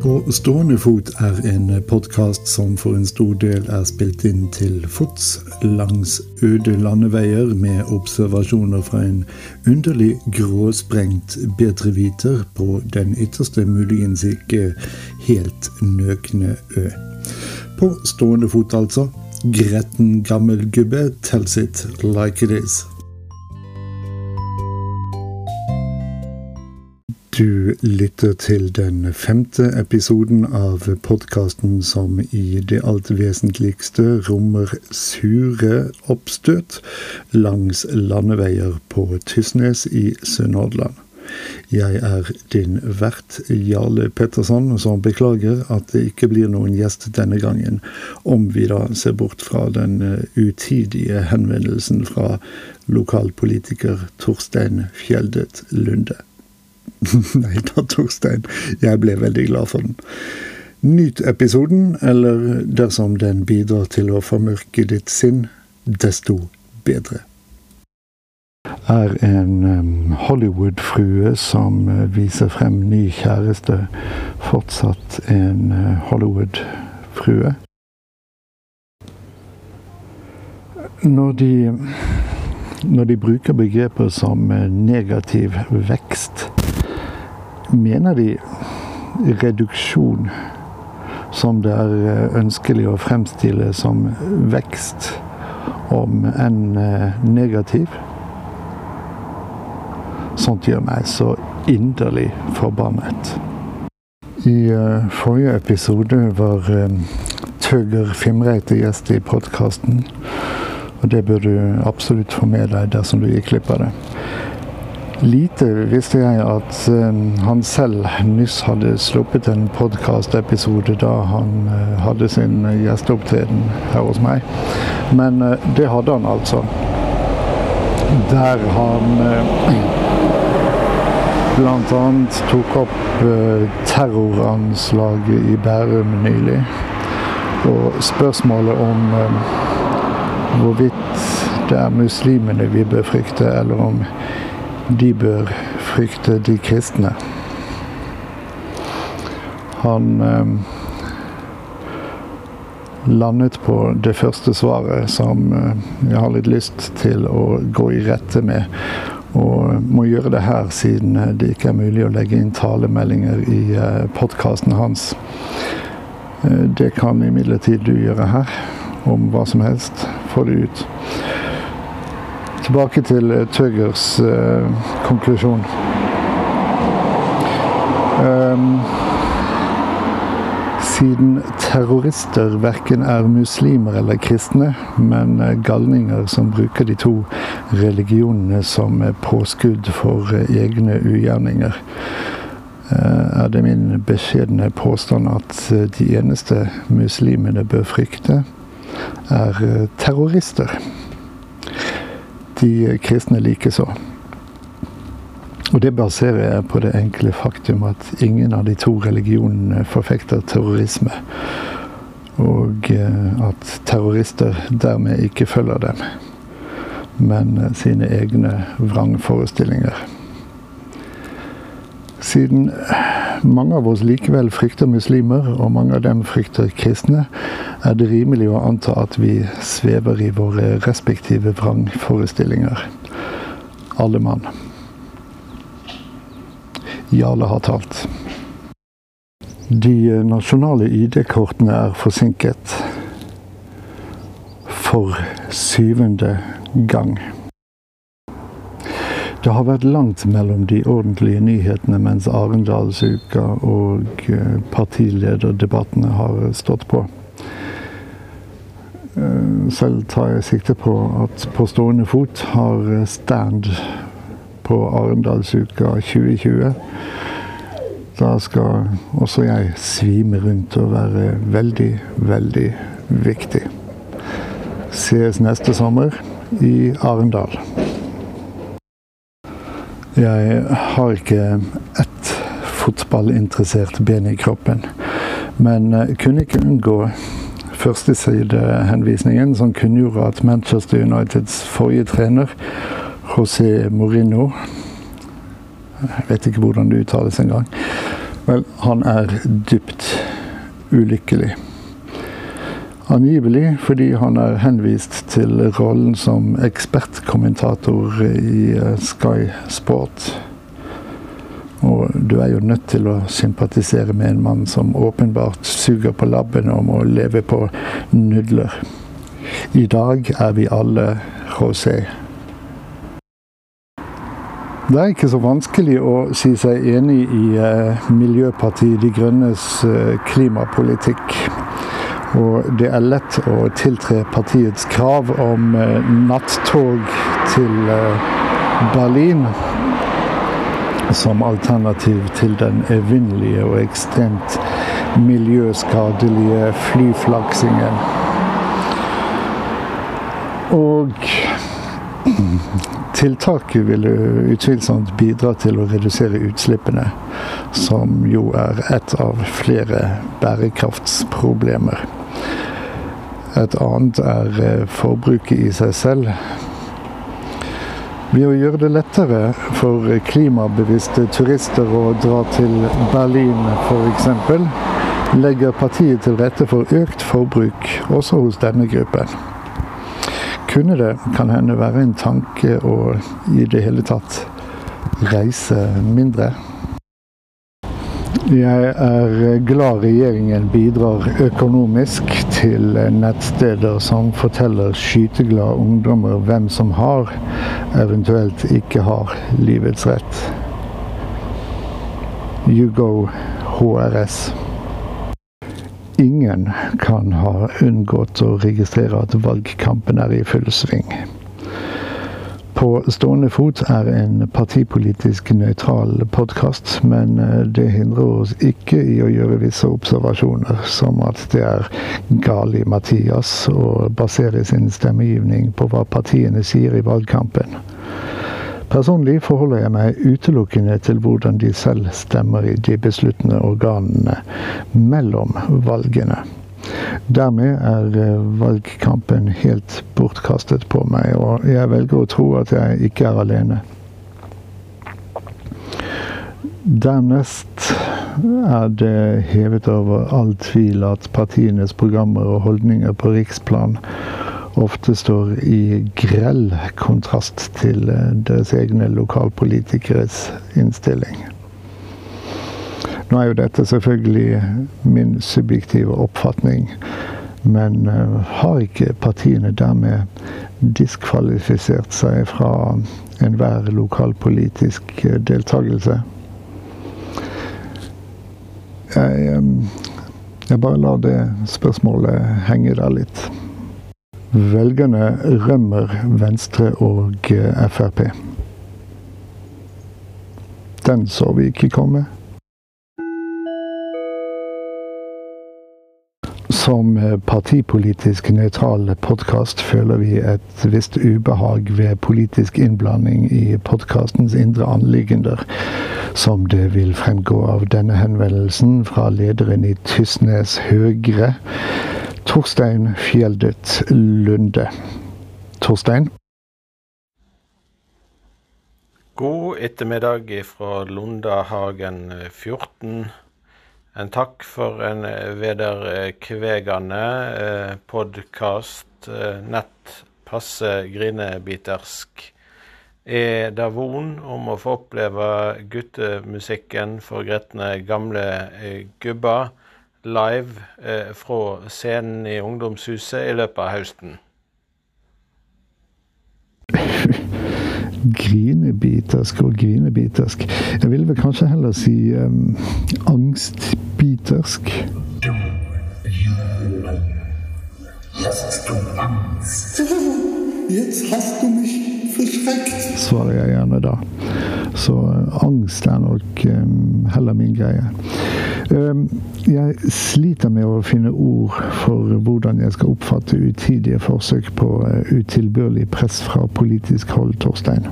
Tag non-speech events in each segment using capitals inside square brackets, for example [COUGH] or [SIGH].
På stående fot er en podkast som for en stor del er spilt inn til fots langs øde landeveier med observasjoner fra en underlig gråsprengt bedreviter på den ytterste muligens ikke helt nøkne ø. På stående fot, altså. Gretten gammel gubbe tells it like it is. Du lytter til den femte episoden av podkasten som i det alt vesentligste rommer sure oppstøt langs landeveier på Tysnes i Sunnhordland. Jeg er din vert Jarle Petterson, som beklager at det ikke blir noen gjest denne gangen, om vi da ser bort fra den utidige henvendelsen fra lokalpolitiker Torstein Fjeldet Lunde. [LAUGHS] Nei da, Torstein. Jeg ble veldig glad for den. Nyt episoden, eller dersom den bidrar til å formørke ditt sinn, desto bedre. Er en Hollywood-frue som uh, viser frem ny kjæreste, fortsatt en uh, Hollywood-frue? Når de når de bruker begreper som negativ vekst, mener de reduksjon som det er ønskelig å fremstille som vekst, om enn negativ. Sånt gjør meg så inderlig forbannet. I forrige episode var Tøger Fimreite gjest i podkasten. Og det bør du absolutt få med deg dersom du gikk klipp av det. Lite visste jeg at han selv nyss hadde sluppet en podkastepisode da han hadde sin gjesteopptreden her hos meg. Men det hadde han altså. Der han [CLEARS THROAT] annet tok opp terroranslaget i Bærum nylig. Og spørsmålet om hvorvidt det er muslimene vi bør frykte, eller om de bør frykte de kristne. Han eh, landet på det første svaret, som eh, jeg har litt lyst til å gå i rette med. Og må gjøre det her, siden det ikke er mulig å legge inn talemeldinger i eh, podkasten hans. Det kan imidlertid du gjøre her, om hva som helst. Få det ut. Tilbake til Tøggers uh, konklusjon. Um, siden terrorister verken er muslimer eller kristne, men galninger som bruker de to religionene som påskudd for egne ugjerninger, er det min beskjedne påstand at de eneste muslimene bør frykte, er terrorister de kristne likeså. Og det baserer jeg på det enkle faktum at ingen av de to religionene forfekter terrorisme. Og at terrorister dermed ikke følger dem, men sine egne vrangforestillinger. Siden mange av oss likevel frykter muslimer, og mange av dem frykter kristne, er det rimelig å anta at vi svever i våre respektive vrangforestillinger. Alle mann. Jarle har talt. De nasjonale ID-kortene er forsinket. For syvende gang. Det har vært langt mellom de ordentlige nyhetene mens Arendalsuka og partilederdebattene har stått på. Selv tar jeg sikte på at På stående fot har stand på Arendalsuka 2020. Da skal også jeg svime rundt og være veldig, veldig viktig. Ses neste sommer i Arendal. Jeg har ikke ett fotballinteressert ben i kroppen, men kunne ikke unngå førstesidehenvisningen som kunngjorde at Manchester Uniteds forrige trener, José Mourinho Jeg vet ikke hvordan det uttales engang. Vel, han er dypt ulykkelig. Angivelig fordi han er henvist til rollen som ekspertkommentator i eh, Sky Sport. Og du er jo nødt til å sympatisere med en mann som åpenbart suger på labben om å leve på nudler. I dag er vi alle José. Det er ikke så vanskelig å si seg enig i eh, Miljøpartiet De Grønnes eh, klimapolitikk. Og det er lett å tiltre partiets krav om eh, nattog til eh, Berlin som alternativ til den evinnelige og ekstremt miljøskadelige flyflaksingen. Og tiltaket vil utvilsomt bidra til å redusere utslippene, som jo er et av flere bærekraftsproblemer. Et annet er eh, forbruket i seg selv. Ved å gjøre det lettere for klimabevisste turister å dra til Berlin f.eks., legger partiet til rette for økt forbruk også hos denne gruppen. Kunne det kan hende være en tanke å i det hele tatt reise mindre? Jeg er glad regjeringen bidrar økonomisk til nettsteder som forteller skyteglade ungdommer hvem som har, eventuelt ikke har, livets rett. You go HRS. Ingen kan ha unngått å registrere at valgkampen er i full sving på stående fot er en partipolitisk nøytral podkast, men eh, det hindrer oss ikke i å gjøre visse observasjoner, som at det er galt i Mathias å basere sin stemmegivning på hva partiene sier i valgkampen. Personlig forholder jeg meg utelukkende til hvordan de selv stemmer i de besluttende organene mellom valgene. Dermed er eh, valgkampen helt bortkastet på meg, og jeg velger å tro at jeg ikke er alene. Dernest er det hevet over all tvil at partienes programmer og holdninger på riksplan ofte står i grell kontrast til eh, deres egne lokalpolitikeres innstilling. Nå er jo dette selvfølgelig min subjektive oppfatning, men uh, har ikke partiene dermed diskvalifisert seg fra enhver lokalpolitisk uh, deltakelse? Jeg, um, jeg bare lar det spørsmålet henge der litt. Velgerne rømmer Venstre og Frp. Den så vi ikke komme. Som eh, partipolitisk nøytral podkast føler vi et visst ubehag ved politisk innblanding i podkastens indre anliggender, som det vil fremgå av denne henvendelsen fra lederen i Tysnes Høgre, Torstein Fjeldet Lunde. Torstein? God ettermiddag fra Lundahagen 14. En takk for en eh, vederkvegende eh, podkast. Eh, nett passe grinebitersk. Er det von om å få oppleve guttemusikken for gretne gamle gubber live fra scenen i ungdomshuset i løpet av høsten? Grinebitersk og grinebitersk. Jeg ville vel kanskje heller si um, angstbitersk. Svarer jeg gjerne da. Så uh, angst er nok um, heller min greie. Um, jeg sliter med å finne ord for hvordan jeg skal oppfatte utidige forsøk på uh, utilbørlig press fra politisk hold, Torstein.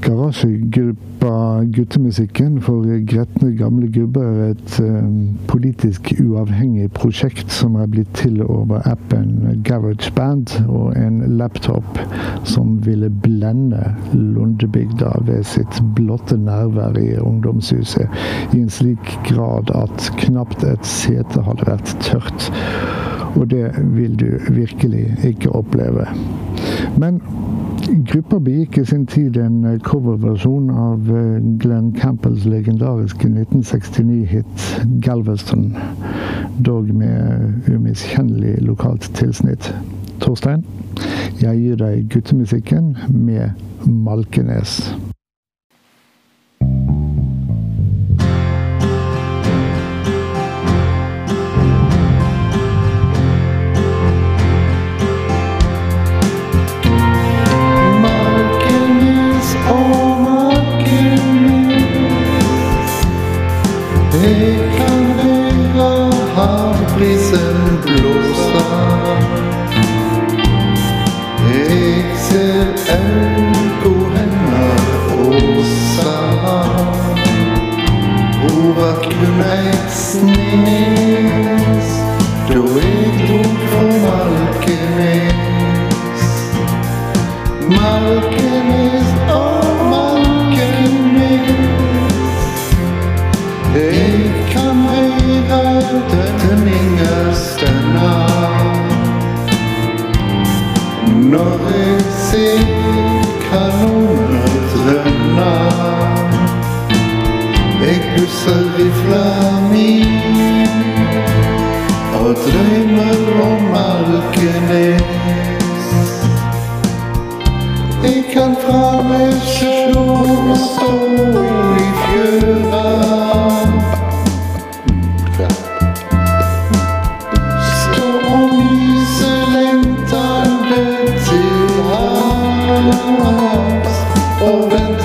Garasjegruppa Guttemusikken for gretne gamle gubber er et um, politisk uavhengig prosjekt som er blitt til over appen GarageBand og en laptop som ville blende Lundebygda ved sitt blotte nærvær i ungdomshuset i en slik grad at knapt et sete hadde vært tørt. Og det vil du virkelig ikke oppleve. Men Gruppa begikk i sin tid en eh, coverversjon av eh, Glenn Campbells legendariske 1969-hit 'Galveston', dog med umiskjennelig lokalt tilsnitt. Torstein, jeg gir deg guttemusikken med Malkenes. Ekser älkohänna åsa Hovat lumäitsnis Då ekdog från Malkenes Malkenes, åh Malkenes Ek kan ej världen inga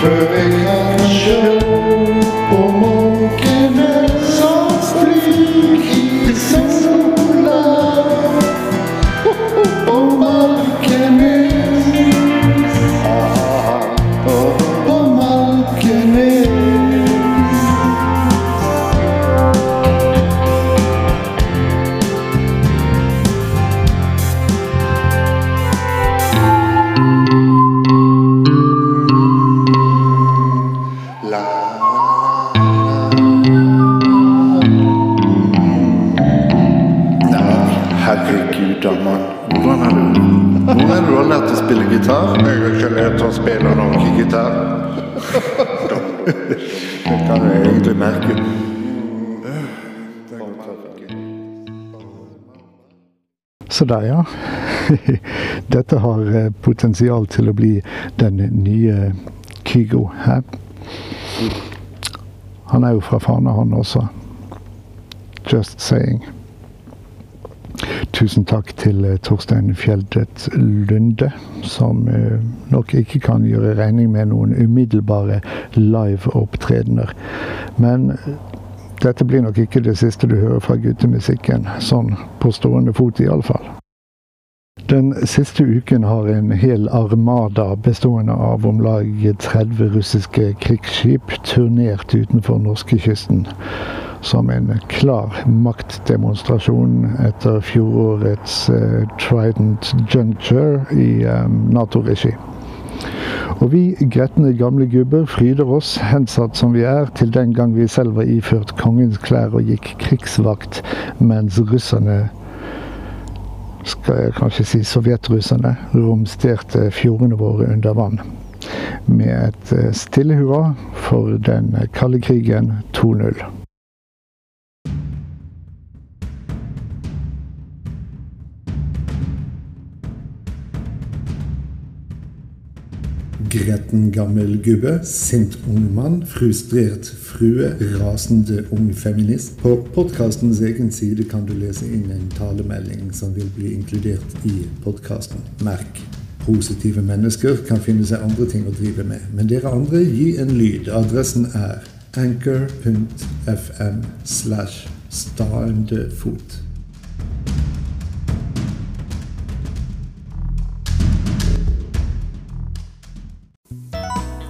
perfect show. Der, ja. [LAUGHS] Dette har eh, potensial til å bli den nye Kygo her. Han er jo fra Fana, han også. Just saying. Tusen takk til eh, Torstein Fjeldet Lunde, som eh, nok ikke kan gjøre regning med noen umiddelbare live-opptredener. Men dette blir nok ikke det siste du hører fra guttemusikken, sånn på stående fot iallfall. Den siste uken har en hel armada bestående av om lag 30 russiske krigsskip turnert utenfor norskekysten. Som en klar maktdemonstrasjon etter fjorårets uh, Trident Juncture i um, Nato-regi. Og vi gretne gamle gubber fryder oss, hensatt som vi er, til den gang vi selv var iført kongens klær og gikk krigsvakt, mens russerne skal jeg kanskje si sovjetrusserne romsterte fjordene våre under vann. Med et stille hurra for den kalde krigen 2.0. Gretten gammel gubbe, sint ung mann, frustrert frue, rasende ung feminist. På podkastens egen side kan du lese inn en talemelding som vil bli inkludert i podkasten. Merk positive mennesker kan finne seg andre ting å drive med. Men dere andre, gi en lyd. Adressen er anchor.fm slash staendefot.